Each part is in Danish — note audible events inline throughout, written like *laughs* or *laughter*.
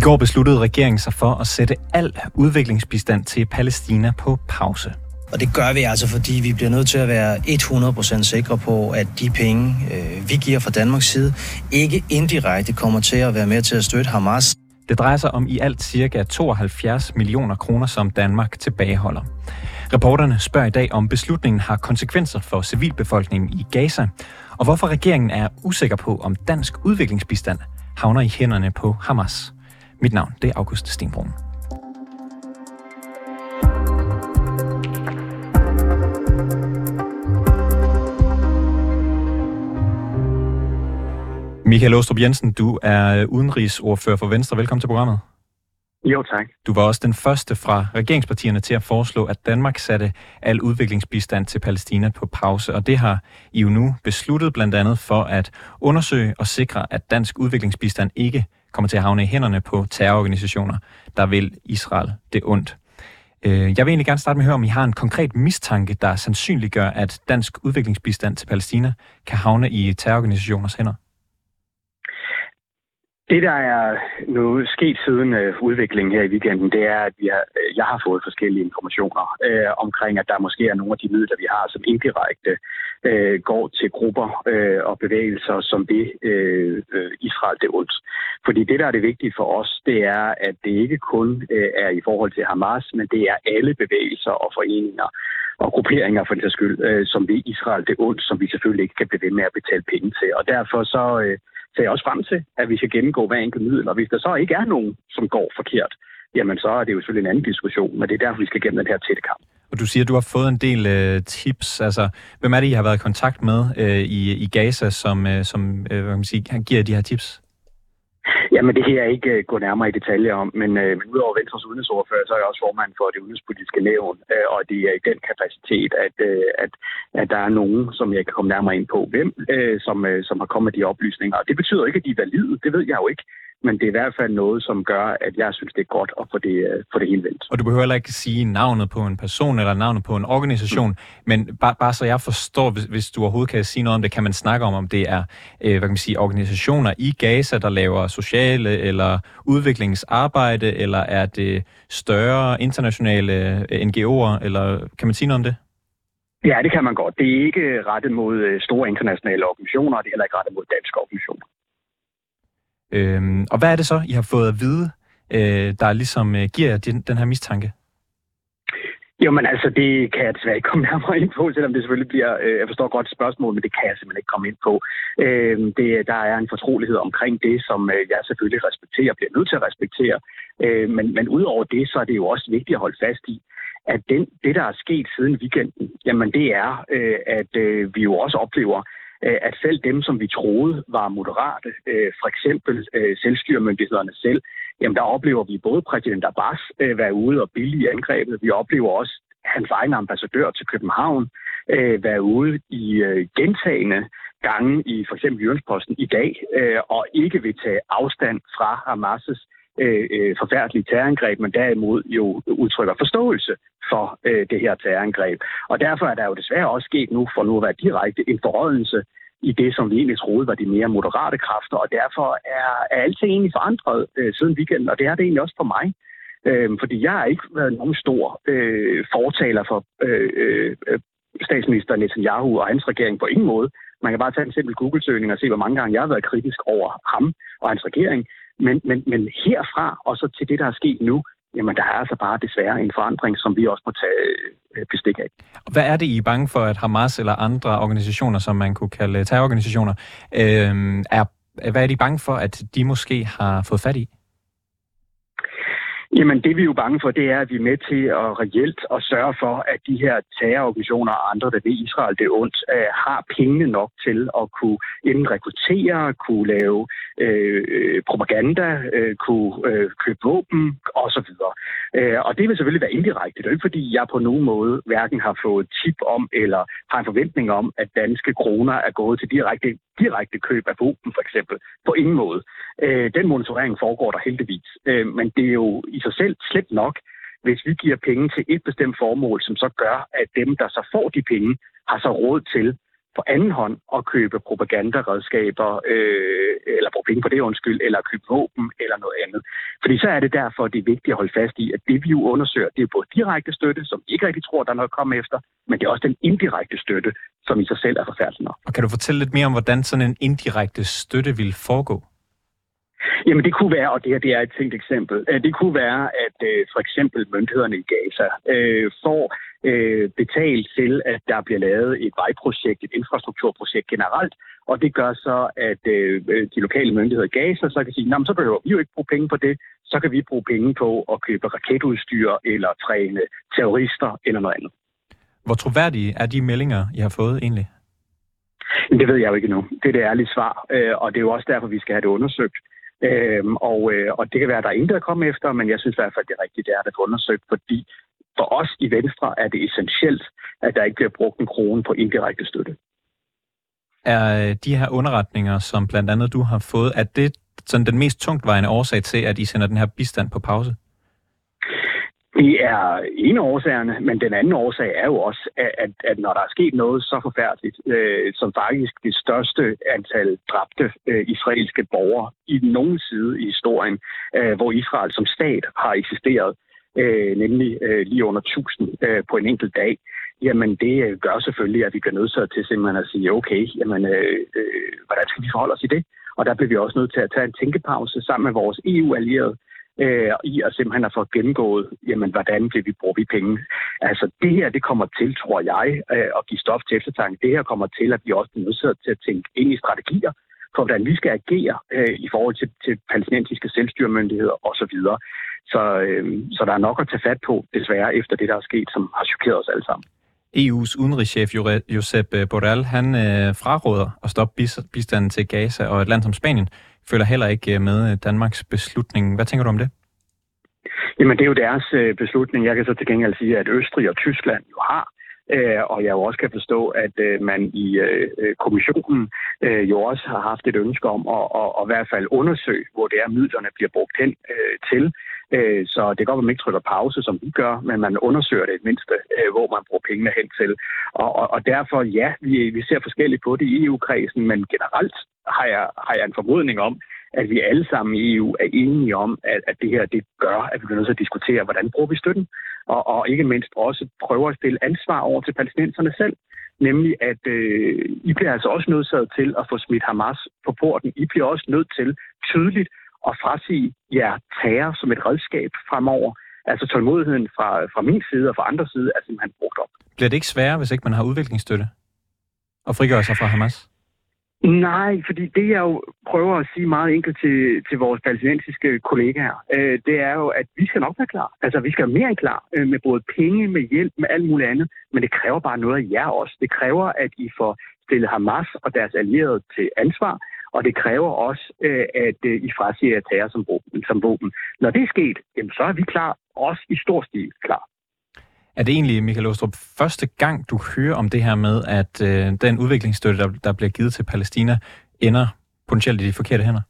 Går besluttede regeringen sig for at sætte al udviklingsbistand til Palæstina på pause. Og det gør vi altså, fordi vi bliver nødt til at være 100% sikre på, at de penge, øh, vi giver fra Danmarks side, ikke indirekte kommer til at være med til at støtte Hamas. Det drejer sig om i alt ca. 72 millioner kroner, som Danmark tilbageholder. Reporterne spørger i dag, om beslutningen har konsekvenser for civilbefolkningen i Gaza, og hvorfor regeringen er usikker på, om dansk udviklingsbistand havner i hænderne på Hamas. Mit navn det er August Stenbrun. Michael Åstrup Jensen, du er udenrigsordfører for Venstre. Velkommen til programmet. Jo, tak. Du var også den første fra regeringspartierne til at foreslå, at Danmark satte al udviklingsbistand til Palæstina på pause, og det har I jo nu besluttet blandt andet for at undersøge og sikre, at dansk udviklingsbistand ikke kommer til at havne i hænderne på terrororganisationer, der vil Israel det ondt. Øh, jeg vil egentlig gerne starte med at høre, om I har en konkret mistanke, der sandsynliggør, at dansk udviklingsbistand til Palæstina kan havne i terrororganisationers hænder. Det, der er nu sket siden øh, udviklingen her i weekenden, det er, at vi har, øh, jeg har fået forskellige informationer øh, omkring, at der måske er nogle af de midler, vi har, som indirekte øh, går til grupper øh, og bevægelser, som det øh, øh, Israel det ondt. Fordi det, der er det vigtige for os, det er, at det ikke kun øh, er i forhold til Hamas, men det er alle bevægelser og foreninger og grupperinger for den skyld, øh, som det Israel det ondt, som vi selvfølgelig ikke kan blive ved med at betale penge til. Og derfor så... Øh, ser jeg også frem til, at vi skal gennemgå hver enkelt middel. Og hvis der så ikke er nogen, som går forkert, jamen så er det jo selvfølgelig en anden diskussion, men det er derfor, vi skal gennem den her tætte kamp. Og du siger, at du har fået en del øh, tips. Altså, hvem er det, I har været i kontakt med øh, i, i Gaza, som, øh, som øh, hvad kan man sige, giver de her tips? Jamen, det kan jeg ikke uh, gå nærmere i detaljer om, men uh, udover Venstres udenrigsordfører, så er jeg også formand for det udenrigspolitiske nævn, uh, og det er i den kapacitet, at, uh, at, at der er nogen, som jeg kan komme nærmere ind på, hvem uh, som, uh, som har kommet med de oplysninger. Og det betyder ikke, at de er valide, det ved jeg jo ikke men det er i hvert fald noget, som gør, at jeg synes, det er godt at få det, øh, få det hele vendt. Og du behøver heller ikke sige navnet på en person eller navnet på en organisation, mm. men bare, bare så jeg forstår, hvis, hvis du overhovedet kan sige noget om det, kan man snakke om, om det er øh, hvad kan man sige, organisationer i Gaza, der laver sociale eller udviklingsarbejde, eller er det større internationale øh, NGO'er, eller kan man sige noget om det? Ja, det kan man godt. Det er ikke rettet mod øh, store internationale organisationer, og det er heller ikke rettet mod danske organisationer. Øhm, og hvad er det så, I har fået at vide, øh, der ligesom øh, giver den, den her mistanke? Jo, men altså, det kan jeg desværre ikke komme nærmere ind på, selvom det selvfølgelig bliver, øh, jeg forstår godt spørgsmålet, men det kan jeg simpelthen ikke komme ind på. Øh, det, der er en fortrolighed omkring det, som øh, jeg selvfølgelig respekterer, bliver nødt til at respektere. Øh, men, men udover det, så er det jo også vigtigt at holde fast i, at den, det, der er sket siden weekenden, jamen det er, øh, at øh, vi jo også oplever, Øh, at selv dem, som vi troede var moderate, øh, for eksempel øh, selvstyremyndighederne selv, jamen der oplever vi både præsident Abbas være ude og billige angrebet. Vi oplever også hans egen ambassadør til København være ude i gentagende gange i for eksempel Jyllandsposten i dag, og ikke vil tage afstand fra Hamas' Øh, øh, forfærdelige terrorangreb, men derimod jo udtrykker forståelse for øh, det her terrorangreb. Og derfor er der jo desværre også sket nu, for nu at være direkte, en forrådelse i det, som vi egentlig troede var de mere moderate kræfter, og derfor er, er alting egentlig forandret øh, siden weekenden, og det er det egentlig også for mig. Øh, fordi jeg har ikke været nogen stor øh, fortaler for øh, øh, statsminister Netanyahu og hans regering på ingen måde. Man kan bare tage en simpel Google-søgning og se, hvor mange gange jeg har været kritisk over ham og hans regering. Men, men, men herfra og så til det, der er sket nu, jamen der er altså bare desværre en forandring, som vi også må tage øh, bestik af. Hvad er det, I er bange for, at Hamas eller andre organisationer, som man kunne kalde terrororganisationer, øh, er, hvad er de bange for, at de måske har fået fat i? Jamen det vi er jo bange for, det er, at vi er med til at reelt at sørge for, at de her terrororganisationer og andre, der ved Israel det ondt, øh, har penge nok til at kunne enten rekruttere, kunne lave øh, øh propaganda, øh, kunne øh, købe våben osv. Øh, og det vil selvfølgelig være indirekte. Det er ikke fordi, jeg på nogen måde hverken har fået tip om eller har en forventning om, at danske kroner er gået til direkte, direkte køb af våben for eksempel. På ingen måde. Øh, den monitorering foregår der heldigvis. Øh, men det er jo i sig selv slemt nok, hvis vi giver penge til et bestemt formål, som så gør, at dem, der så får de penge, har så råd til på anden hånd at købe propagandaredskaber, øh, eller bruge penge på det undskyld, eller købe våben eller noget andet. Fordi så er det derfor, det er vigtigt at holde fast i, at det vi jo undersøger, det er både direkte støtte, som vi ikke rigtig tror, der er noget at komme efter, men det er også den indirekte støtte, som i sig selv er forfærdelig nok. Og kan du fortælle lidt mere om, hvordan sådan en indirekte støtte vil foregå? Jamen det kunne være, og det her det er et tænkt eksempel, øh, det kunne være, at øh, for eksempel myndighederne i Gaza øh, får øh, betalt til, at der bliver lavet et vejprojekt, et infrastrukturprojekt generelt, og det gør så, at øh, de lokale myndigheder i Gaza så kan sige, så behøver vi jo ikke bruge penge på det, så kan vi bruge penge på at købe raketudstyr eller træne terrorister eller noget andet. Hvor troværdige er de meldinger, I har fået egentlig? Det ved jeg jo ikke nu. Det er det ærlige svar, øh, og det er jo også derfor, vi skal have det undersøgt. Øhm, og, øh, og det kan være, at der er intet at komme efter, men jeg synes i hvert fald, det er rigtigt, det er at få undersøgt, fordi for os i Venstre er det essentielt, at der ikke bliver brugt en krone på indirekte støtte. Er øh, de her underretninger, som blandt andet du har fået, er det sådan den mest tungtvejende årsag til, at I sender den her bistand på pause? Det er en af årsagerne, men den anden årsag er jo også, at, at når der er sket noget så forfærdeligt, øh, som faktisk det største antal dræbte øh, israelske borgere i nogen side i historien, øh, hvor Israel som stat har eksisteret, øh, nemlig øh, lige under 1000 øh, på en enkelt dag, jamen det øh, gør selvfølgelig, at vi bliver nødt til simpelthen at sige, okay, jamen, øh, øh, hvordan skal vi forholde os i det? Og der bliver vi også nødt til at tage en tænkepause sammen med vores EU-allierede, øh, i at simpelthen at få gennemgået, jamen, hvordan bliver vi bruger vi penge. Altså, det her, det kommer til, tror jeg, øh, at give stof til eftertanke. Det her kommer til, at vi også bliver nødt til at tænke ind i strategier for, hvordan vi skal agere øh, i forhold til, til palæstinensiske selvstyremyndigheder osv. Så, øh, så der er nok at tage fat på, desværre, efter det, der er sket, som har chokeret os alle sammen. EU's udenrigschef Josep øh, Borrell, han øh, fraråder at stoppe bistanden til Gaza, og et land som Spanien følger heller ikke øh, med øh, Danmarks beslutning. Hvad tænker du om det? Jamen, det er jo deres øh, beslutning. Jeg kan så til gengæld sige, at Østrig og Tyskland jo har og jeg jo også kan forstå, at man i kommissionen jo også har haft et ønske om at, at, at, at i hvert fald undersøge, hvor det er, midlerne bliver brugt hen til. Så det går, at man ikke trykker pause, som vi gør, men man undersøger det mindste, hvor man bruger pengene hen til. Og, og, og derfor, ja, vi, vi ser forskelligt på det i EU-kredsen, men generelt har jeg, har jeg en formodning om, at vi alle sammen i EU er enige om, at, at det her det gør, at vi bliver nødt til at diskutere, hvordan bruger vi støtten, og, og ikke mindst også prøver at stille ansvar over til palæstinenserne selv. Nemlig, at øh, I bliver altså også nødt til at få smidt Hamas på porten. I bliver også nødt til tydeligt at frasige jer terror som et redskab fremover. Altså tålmodigheden fra, fra min side og fra andre side er simpelthen brugt op. Bliver det ikke sværere, hvis ikke man har udviklingsstøtte? Og frigør sig fra Hamas? Nej, fordi det jeg jo prøver at sige meget enkelt til, til vores palæstinensiske kollegaer, øh, det er jo, at vi skal nok være klar. Altså, vi skal være mere end klar øh, med både penge, med hjælp, med alt muligt andet, men det kræver bare noget af jer også. Det kræver, at I får stillet Hamas og deres allierede til ansvar, og det kræver også, øh, at øh, I frasiger terror som våben, som våben. Når det er sket, jamen, så er vi klar, også i stor stil klar. Er det egentlig, Michael Åstrup, første gang, du hører om det her med, at øh, den udviklingsstøtte, der, der bliver givet til Palæstina, ender potentielt i de forkerte hænder?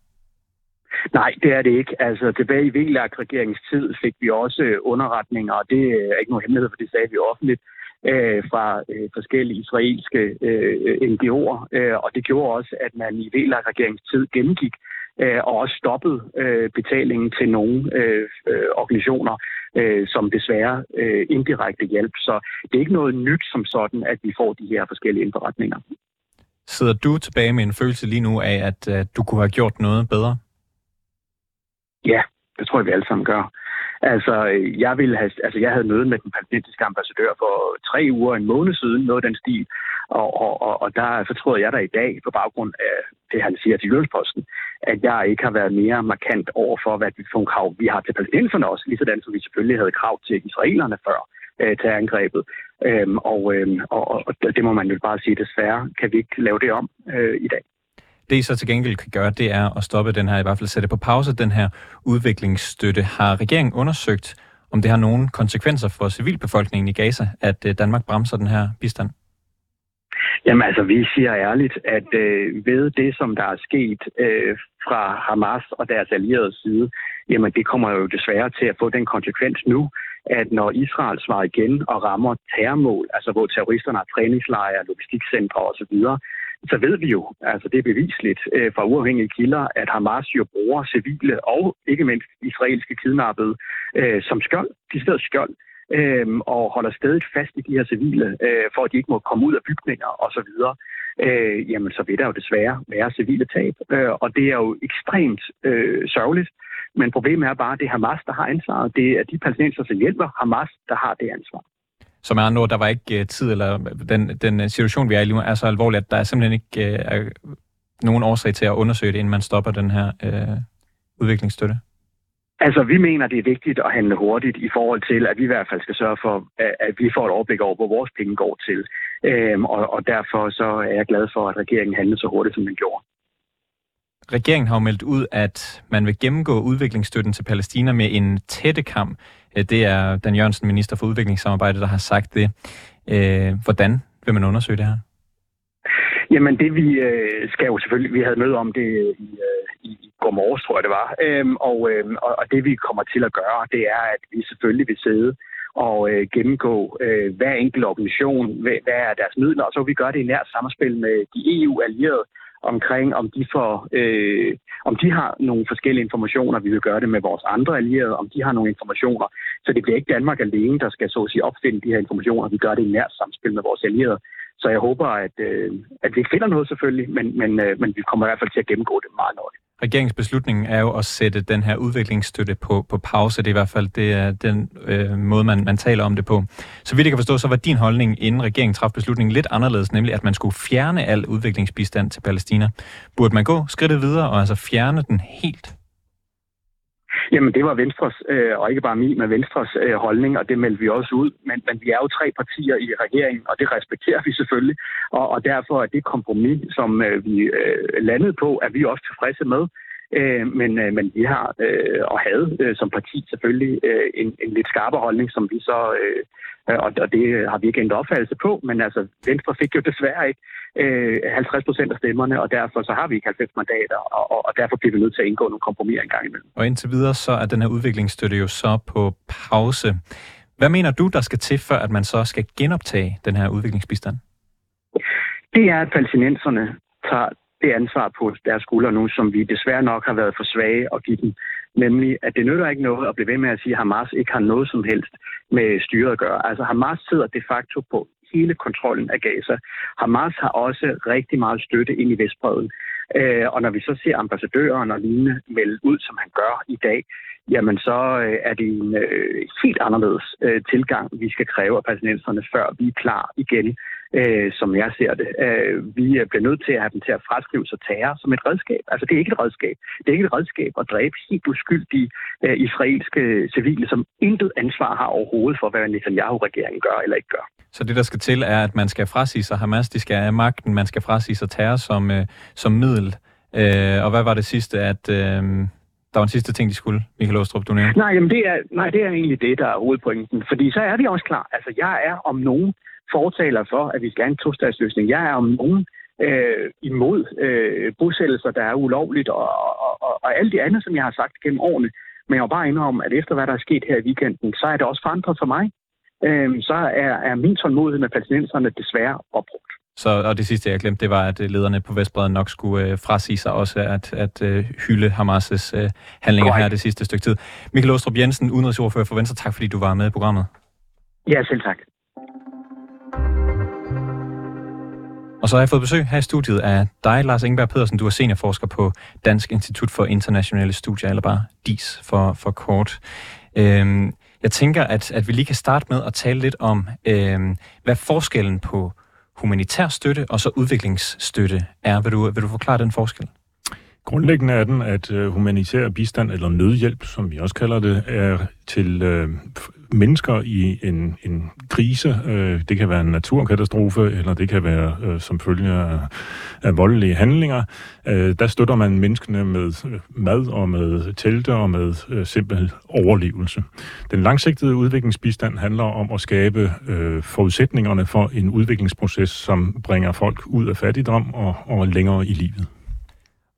Nej, det er det ikke. Altså, tilbage i VLAG-regeringens tid fik vi også øh, underretninger, og det er ikke nogen hemmelighed, for det sagde vi offentligt, øh, fra øh, forskellige israelske øh, NGO'er. Øh, og det gjorde også, at man i VLAG-regeringens tid gennemgik øh, og også stoppede øh, betalingen til nogle øh, øh, organisationer, øh, som desværre øh, indirekte hjælp. Så det er ikke noget nyt som sådan, at vi får de her forskellige indberetninger. Sidder du tilbage med en følelse lige nu af, at at du kunne have gjort noget bedre? Ja, det tror jeg, vi alle sammen gør. Altså, øh, jeg, ville have, altså, jeg havde møde med den palæstinensiske ambassadør for tre uger, en måned siden, noget af den stil. Og, og, og, og der fortryder jeg der i dag, på baggrund af det, han siger til Jyllandsposten, at jeg ikke har været mere markant over for, hvad vi får krav vi har til palæstinenserne også, lige sådan som vi selvfølgelig havde krav til israelerne før øh, til angrebet. Øhm, og, øhm, og, og det må man jo bare sige, desværre kan vi ikke lave det om øh, i dag. Det I så til gengæld kan gøre, det er at stoppe den her, i hvert fald sætte på pause, den her udviklingsstøtte. Har regeringen undersøgt, om det har nogen konsekvenser for civilbefolkningen i Gaza, at øh, Danmark bremser den her bistand? Jamen altså, vi siger ærligt, at øh, ved det, som der er sket øh, fra Hamas og deres allierede side, jamen det kommer jo desværre til at få den konsekvens nu, at når Israel svarer igen og rammer terrormål, altså hvor terroristerne har træningslejre, logistikcentre osv., så ved vi jo, altså det er bevisligt øh, fra uafhængige kilder, at Hamas jo bruger civile og ikke mindst israelske kidnappede øh, som skjold, de steder skjold, øh, og holder stadig fast i de her civile, øh, for at de ikke må komme ud af bygninger osv., øh, jamen så vil der jo desværre være civile tab, øh, og det er jo ekstremt øh, sørgeligt, men problemet er bare, at det er Hamas, der har ansvaret. Det er de palæstinenser, som hjælper Hamas, der har det ansvar. Som er andre der var ikke uh, tid, eller den, den situation, vi er i lige nu, er så alvorlig, at der er simpelthen ikke uh, er nogen årsag til at undersøge det, inden man stopper den her uh, udviklingsstøtte? Altså, vi mener, det er vigtigt at handle hurtigt i forhold til, at vi i hvert fald skal sørge for, at vi får et overblik over, hvor vores penge går til. Øhm, og, og derfor så er jeg glad for, at regeringen handler så hurtigt, som den gjorde. Regeringen har jo meldt ud, at man vil gennemgå udviklingsstøtten til Palæstina med en tættekam. Øh, Øh, det er Dan Jørgensen, minister for udviklingssamarbejde, der har sagt det. Øh, hvordan vil man undersøge det her? Jamen det vi øh, skal jo selvfølgelig, vi havde møde om det øh, i, i, i går morges, tror jeg det var, øhm, og, øhm, og, og det vi kommer til at gøre, det er, at vi selvfølgelig vil sidde og øh, gennemgå øh, hver enkelt organisation, hvad, hvad er deres midler, og så vil vi gøre det i nært samspil med de EU-allierede, omkring, om de, får, øh, om de har nogle forskellige informationer. Vi vil gøre det med vores andre allierede, om de har nogle informationer. Så det bliver ikke Danmark alene, der skal så at sige, opfinde de her informationer. Vi gør det i nært samspil med vores allierede. Så jeg håber, at, øh, at vi ikke finder noget selvfølgelig, men, men, øh, men vi kommer i hvert fald til at gennemgå det meget nøje. Regeringsbeslutningen er jo at sætte den her udviklingsstøtte på, på pause. Det er i hvert fald det er den øh, måde, man, man taler om det på. Så vidt jeg kan forstå, så var din holdning, inden regeringen træffede beslutningen, lidt anderledes, nemlig at man skulle fjerne al udviklingsbistand til Palæstina. Burde man gå skridtet videre og altså fjerne den helt? Jamen, det var Venstres, øh, og ikke bare min, men Venstres øh, holdning, og det meldte vi også ud. Men, men vi er jo tre partier i regeringen, og det respekterer vi selvfølgelig. Og, og derfor er det kompromis, som øh, vi øh, landede på, er vi også tilfredse med. Øh, men, øh, men vi har øh, og havde øh, som parti selvfølgelig øh, en, en lidt skarpere holdning, som vi så, øh, og, og det har vi ikke ændret opfattelse på, men altså Venstre fik jo desværre ikke øh, 50 procent af stemmerne, og derfor så har vi ikke 90 mandater, og, og, og derfor bliver vi nødt til at indgå nogle kompromiser en gang imellem. Og indtil videre så er den her udviklingsstøtte jo så på pause. Hvad mener du, der skal til, før at man så skal genoptage den her udviklingsbistand? Det er, at palæstinenserne tager det ansvar på deres skuldre nu, som vi desværre nok har været for svage at give dem. Nemlig, at det nytter ikke noget at blive ved med at sige, at Hamas ikke har noget som helst med styret at gøre. Altså Hamas sidder de facto på hele kontrollen af Gaza. Hamas har også rigtig meget støtte ind i Vestbreden. Øh, og når vi så ser ambassadøren og lignende melde ud, som han gør i dag, jamen så øh, er det en øh, helt anderledes øh, tilgang, vi skal kræve af palæstinenserne, før vi er klar igen øh, som jeg ser det. Øh, vi bliver nødt til at have dem til at fraskrive sig terror som et redskab. Altså, det er ikke et redskab. Det er ikke et redskab at dræbe helt uskyldige øh, israelske civile, som intet ansvar har overhovedet for, hvad Netanyahu-regeringen gør eller ikke gør. Så det, der skal til, er, at man skal frasige sig Hamas, de skal have magten, man skal frasige sig terror som, øh, som middel. Øh, og hvad var det sidste, at... Øh der var en sidste ting, de skulle, Michael Åstrup, du nævnte. Nej, jamen det er, nej, det er egentlig det, der er hovedpointen. Fordi så er vi også klar. Altså, jeg er om nogen fortaler for, at vi skal have en tostatsløsning. Jeg er om nogen øh, imod øh, bosættelser, der er ulovligt, og, og, og, og alt det andet, som jeg har sagt gennem årene. Men jeg vil bare indrømme, at efter hvad der er sket her i weekenden, så er det også forandret for mig. Øh, så er, er min tålmodighed med palæstinenserne desværre opbrugt. Så, og det sidste, jeg glemte, det var, at lederne på Vestbreden nok skulle øh, frasige sig også at, at øh, hylde Hamas' øh, handlinger Correct. her det sidste stykke tid. Michael Åstrup Jensen, udenrigsordfører for Venstre, tak fordi du var med i programmet. Ja, selv tak. Og så har jeg fået besøg her i studiet af dig, Lars Ingeberg Pedersen. Du er seniorforsker på Dansk Institut for Internationale Studier, eller bare DIS for, for kort. Øhm, jeg tænker, at, at vi lige kan starte med at tale lidt om, øhm, hvad forskellen på humanitær støtte og så udviklingsstøtte er. Vil du, vil du forklare den forskel? Grundlæggende er den, at øh, humanitær bistand, eller nødhjælp, som vi også kalder det, er til øh, mennesker i en, en krise. Øh, det kan være en naturkatastrofe, eller det kan være øh, som følge af, af voldelige handlinger. Øh, der støtter man menneskene med øh, mad og med telte og med øh, simpel overlevelse. Den langsigtede udviklingsbistand handler om at skabe øh, forudsætningerne for en udviklingsproces, som bringer folk ud af fattigdom og, og længere i livet.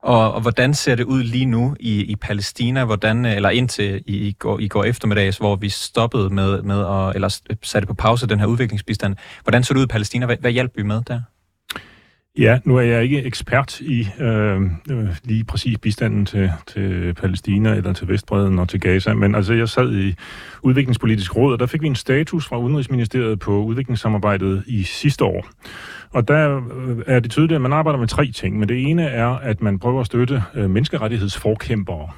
Og, og hvordan ser det ud lige nu i, i Palæstina, hvordan, øh, eller indtil i, i, går, i går eftermiddags, hvor vi stoppede med, med at, eller satte på pause den her udviklingsbistand. Hvordan så det ud i Palæstina? Hvad, hvad hjalp vi med der? Ja, nu er jeg ikke ekspert i øh, øh, lige præcis bistanden til, til Palæstina eller til Vestbreden og til Gaza, men altså jeg sad i udviklingspolitisk råd, og der fik vi en status fra Udenrigsministeriet på udviklingssamarbejdet i sidste år. Og der øh, er det tydeligt, at man arbejder med tre ting, men det ene er, at man prøver at støtte øh, menneskerettighedsforkæmpere.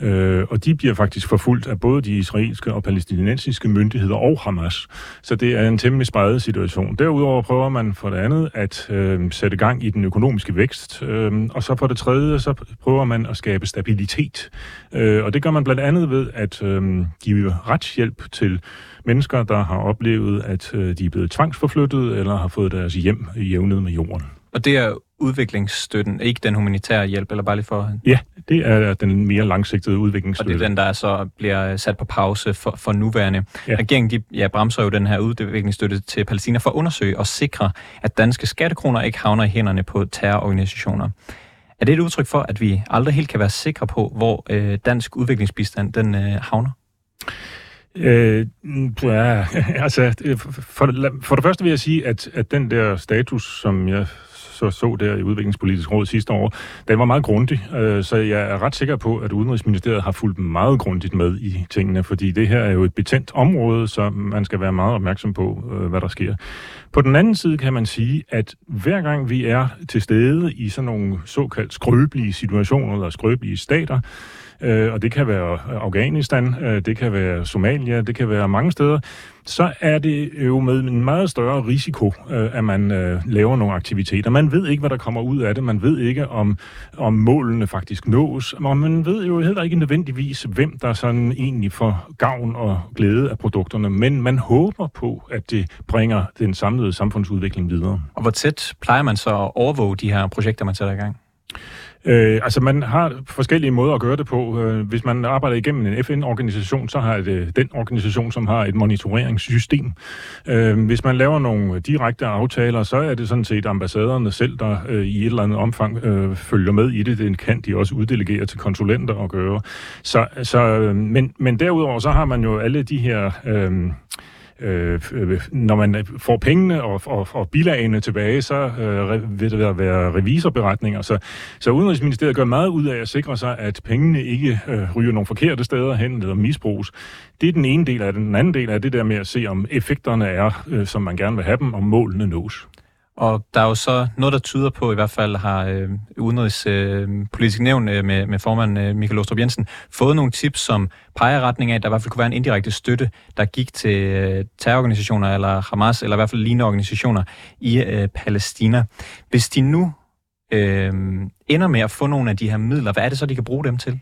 Øh, og de bliver faktisk forfulgt af både de israelske og palæstinensiske myndigheder og Hamas. Så det er en temmelig spredet situation. Derudover prøver man for det andet at øh, sætte gang i den økonomiske vækst, øh, og så for det tredje, så prøver man at skabe stabilitet. Øh, og det gør man blandt andet ved at øh, give retshjælp til mennesker, der har oplevet, at øh, de er blevet tvangsforflyttet eller har fået deres hjem jævnet med jorden. Og det er udviklingsstøtten, ikke den humanitære hjælp, eller bare lige for... Ja, det er den mere langsigtede udviklingsstøtte. Og det er den, der så bliver sat på pause for, for nuværende. Ja. Regeringen de, ja, bremser jo den her udviklingsstøtte til Palæstina for at undersøge og sikre, at danske skattekroner ikke havner i hænderne på terrororganisationer. Er det et udtryk for, at vi aldrig helt kan være sikre på, hvor øh, dansk udviklingsbistand den øh, havner? Øh, ja, *laughs* altså, for, for det første vil jeg sige, at, at den der status, som jeg så, så der i Udviklingspolitisk Råd sidste år, den var meget grundig, øh, så jeg er ret sikker på, at Udenrigsministeriet har fulgt meget grundigt med i tingene, fordi det her er jo et betændt område, så man skal være meget opmærksom på, øh, hvad der sker. På den anden side kan man sige, at hver gang vi er til stede i sådan nogle såkaldt skrøbelige situationer eller skrøbelige stater, øh, og det kan være Afghanistan, øh, det kan være Somalia, det kan være mange steder, så er det jo med en meget større risiko, øh, at man øh, laver nogle aktiviteter. Man ved ikke, hvad der kommer ud af det. Man ved ikke, om, om målene faktisk nås. Og man ved jo heller ikke nødvendigvis, hvem der sådan egentlig får gavn og glæde af produkterne. Men man håber på, at det bringer den samlede samfundsudvikling videre. Og hvor tæt plejer man så at overvåge de her projekter, man sætter i gang? Øh, altså, man har forskellige måder at gøre det på. Øh, hvis man arbejder igennem en FN-organisation, så har det den organisation, som har et monitoreringssystem. Øh, hvis man laver nogle direkte aftaler, så er det sådan set ambassaderne selv, der øh, i et eller andet omfang øh, følger med i det. Det kan de også uddelegere til konsulenter og gøre. Så, så, øh, men, men derudover, så har man jo alle de her... Øh, Øh, øh, når man får pengene og, og, og bilagene tilbage, så øh, vil der være revisorberetninger. Så, så Udenrigsministeriet gør meget ud af at sikre sig, at pengene ikke øh, ryger nogle forkerte steder hen eller misbruges. Det er den ene del af det. Den anden del er det der med at se, om effekterne er, øh, som man gerne vil have dem, og målene nås. Og der er jo så noget, der tyder på, i hvert fald har øh, Udenrigspolitisk øh, Nævn øh, med, med formand øh, Michael Ostrup Jensen fået nogle tips, som peger retning af, at der i hvert fald kunne være en indirekte støtte, der gik til øh, terrororganisationer eller Hamas, eller i hvert fald lignende organisationer i øh, Palæstina. Hvis de nu øh, ender med at få nogle af de her midler, hvad er det så, de kan bruge dem til?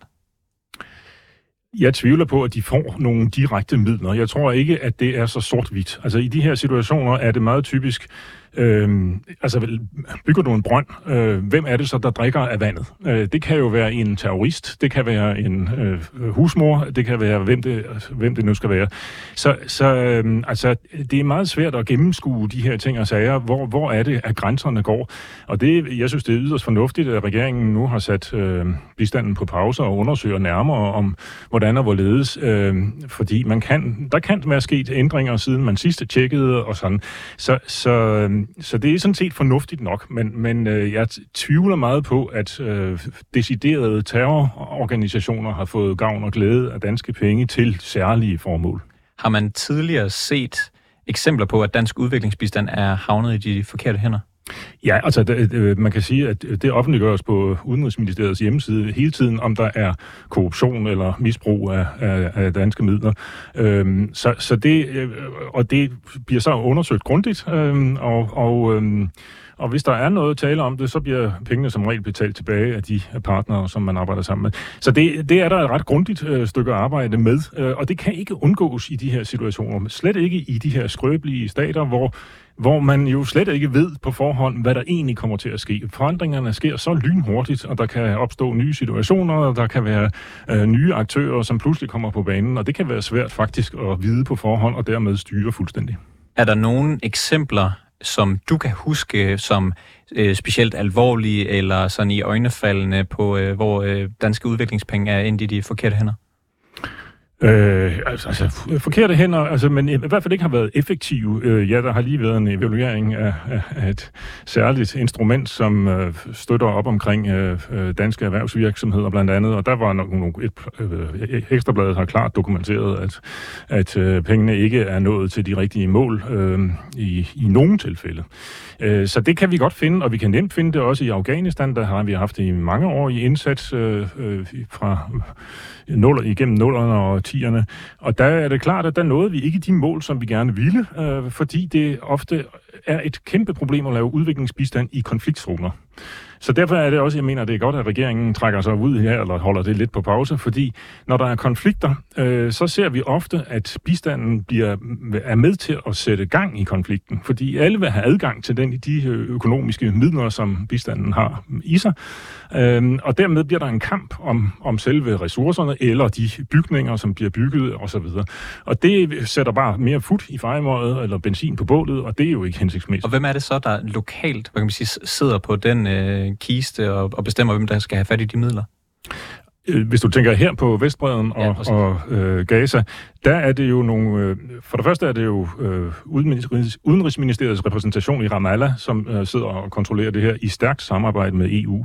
Jeg tvivler på, at de får nogle direkte midler. Jeg tror ikke, at det er så sort-hvidt. Altså i de her situationer er det meget typisk Øh, altså, bygger du en brønd, øh, hvem er det så, der drikker af vandet? Øh, det kan jo være en terrorist, det kan være en øh, husmor, det kan være, hvem det, altså, hvem det nu skal være. Så, så øh, altså, det er meget svært at gennemskue de her ting og sager. Hvor, hvor er det, at grænserne går? Og det, jeg synes, det er yderst fornuftigt, at regeringen nu har sat øh, bistanden på pause og undersøger nærmere om, hvordan og hvorledes. Øh, fordi man kan, der kan være sket ændringer, siden man sidst tjekkede og sådan. Så, så øh, så det er sådan set fornuftigt nok, men, men øh, jeg tvivler meget på, at øh, deciderede terrororganisationer har fået gavn og glæde af danske penge til særlige formål. Har man tidligere set eksempler på, at dansk udviklingsbistand er havnet i de forkerte hænder? Ja, altså det, man kan sige, at det offentliggøres på Udenrigsministeriets hjemmeside hele tiden, om der er korruption eller misbrug af, af, af danske midler. Øhm, så, så det, øh, og det bliver så undersøgt grundigt, øhm, og, og øhm, og hvis der er noget at tale om det, så bliver pengene som regel betalt tilbage af de partnere, som man arbejder sammen med. Så det, det er der et ret grundigt øh, stykke arbejde med, øh, og det kan ikke undgås i de her situationer. Slet ikke i de her skrøbelige stater, hvor hvor man jo slet ikke ved på forhånd, hvad der egentlig kommer til at ske. Forandringerne sker så lynhurtigt, og der kan opstå nye situationer, og der kan være øh, nye aktører, som pludselig kommer på banen, og det kan være svært faktisk at vide på forhånd, og dermed styre fuldstændig. Er der nogle eksempler som du kan huske som øh, specielt alvorlige eller sådan i øjnefaldene på, øh, hvor øh, danske udviklingspenge er ind i de forkerte hænder? Øh, altså, altså, forkerte hænder, altså, men i hvert fald ikke har været effektive. Øh, ja, der har lige været en evaluering af, af, et særligt instrument, som øh, støtter op omkring øh, øh, danske erhvervsvirksomheder blandt andet, og der var nok nogle, et, øh, Ekstrabladet har klart dokumenteret, at, at øh, pengene ikke er nået til de rigtige mål øh, i, i nogen tilfælde. Øh, så det kan vi godt finde, og vi kan nemt finde det også i Afghanistan, der har vi haft det i mange år i indsats øh, øh, fra øh, nuller, igennem nullerne og tierne. Og der er det klart, at der nåede vi ikke de mål, som vi gerne ville, øh, fordi det ofte er et kæmpe problem at lave udviklingsbistand i konfliktzoner. Så derfor er det også, jeg mener, det er godt, at regeringen trækker sig ud her, eller holder det lidt på pause, fordi når der er konflikter, øh, så ser vi ofte, at bistanden bliver, er med til at sætte gang i konflikten, fordi alle vil have adgang til den, de øh, økonomiske midler, som bistanden har i sig, øh, og dermed bliver der en kamp om, om selve ressourcerne, eller de bygninger, som bliver bygget, osv. Og det sætter bare mere fut i fejmåret, eller benzin på bålet, og det er jo ikke hensigtsmæssigt. Og hvem er det så, der lokalt, hvad kan man sige, sidder på den øh, kiste og, og bestemmer, hvem der skal have fat i de midler? Øh, hvis du tænker her på Vestbreden og, ja, og øh, Gaza, der er det jo nogle... Øh, for det første er det jo øh, Udenrigsministeriets repræsentation i Ramallah, som øh, sidder og kontrollerer det her i stærkt samarbejde med EU.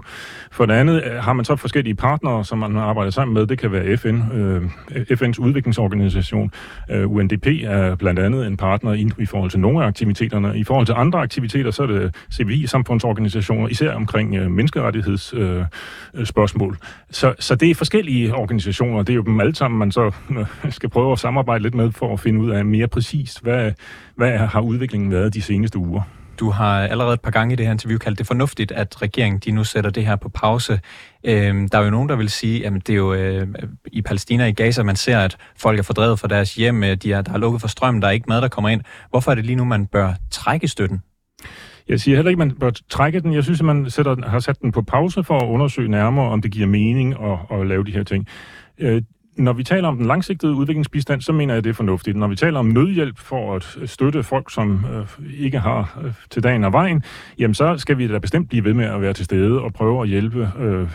For det andet øh, har man så forskellige partnere, som man arbejder sammen med. Det kan være FN, øh, FN's udviklingsorganisation. Øh, UNDP er blandt andet en partner i, i forhold til nogle af aktiviteterne. I forhold til andre aktiviteter, så er det CVI-samfundsorganisationer, især omkring øh, menneskerettighedsspørgsmål. Øh, øh så, så det er forskellige organisationer. Det er jo dem alle sammen, man så øh, skal prøve at samarbejde lidt med for at finde ud af mere præcist, hvad, hvad har udviklingen været de seneste uger. Du har allerede et par gange i det her interview kaldt det fornuftigt, at regeringen de nu sætter det her på pause. Øhm, der er jo nogen, der vil sige, at det er jo øh, i Palæstina i Gaza, man ser, at folk er fordrevet fra deres hjem, øh, de er, der er lukket for strøm, der er ikke mad, der kommer ind. Hvorfor er det lige nu, man bør trække støtten? Jeg siger heller ikke, at man bør trække den. Jeg synes, at man sætter, har sat den på pause for at undersøge nærmere, om det giver mening at, at lave de her ting. Når vi taler om den langsigtede udviklingsbistand, så mener jeg, at det er fornuftigt. Når vi taler om nødhjælp for at støtte folk, som øh, ikke har øh, til dagen og vejen, jamen så skal vi da bestemt blive ved med at være til stede og prøve at hjælpe øh, øh,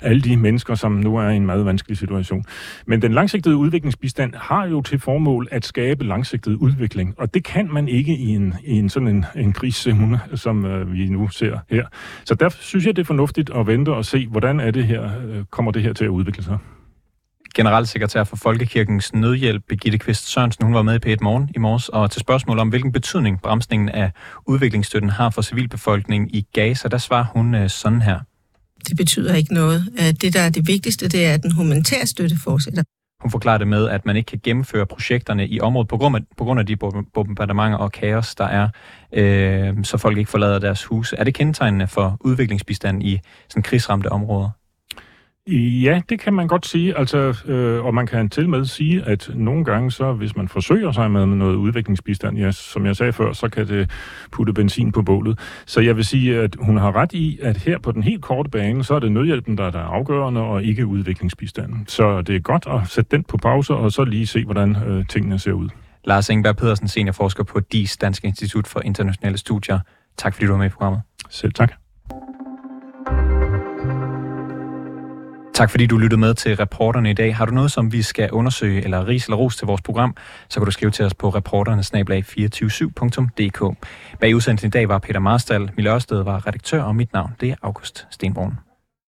alle de mennesker, som nu er i en meget vanskelig situation. Men den langsigtede udviklingsbistand har jo til formål at skabe langsigtet udvikling, og det kan man ikke i en, i en sådan en, en krigszone, som øh, vi nu ser her. Så derfor synes jeg, det er fornuftigt at vente og se, hvordan er det her, øh, kommer det her til at udvikle sig generalsekretær for Folkekirkens Nødhjælp, Birgitte Kvist Sørensen, hun var med i P1 Morgen i morges, og til spørgsmål om, hvilken betydning bremsningen af udviklingsstøtten har for civilbefolkningen i Gaza, der svarer hun øh, sådan her. Det betyder ikke noget. Øh, det, der er det vigtigste, det er, at den humanitære støtte fortsætter. Hun forklarer det med, at man ikke kan gennemføre projekterne i området på grund af, på grund af de bombardementer og kaos, der er, øh, så folk ikke forlader deres huse. Er det kendetegnende for udviklingsbistand i sådan krigsramte områder? Ja, det kan man godt sige. Altså, øh, og man kan til med sige, at nogle gange, så hvis man forsøger sig med noget udviklingsbistand, ja, som jeg sagde før, så kan det putte benzin på bålet. Så jeg vil sige, at hun har ret i, at her på den helt korte bane, så er det nødhjælpen, der er, der er afgørende, og ikke udviklingsbistanden. Så det er godt at sætte den på pause, og så lige se, hvordan øh, tingene ser ud. Lars Engberg Pedersen, seniorforsker på DIS, Dansk Institut for Internationale Studier. Tak fordi du var med i programmet. Selv tak. Tak fordi du lyttede med til reporterne i dag. Har du noget, som vi skal undersøge, eller ris eller ros til vores program, så kan du skrive til os på reporternesnablag247.dk. Bag udsendelsen i dag var Peter Marstal, Mille Ørsted var redaktør, og mit navn det er August Stenborn.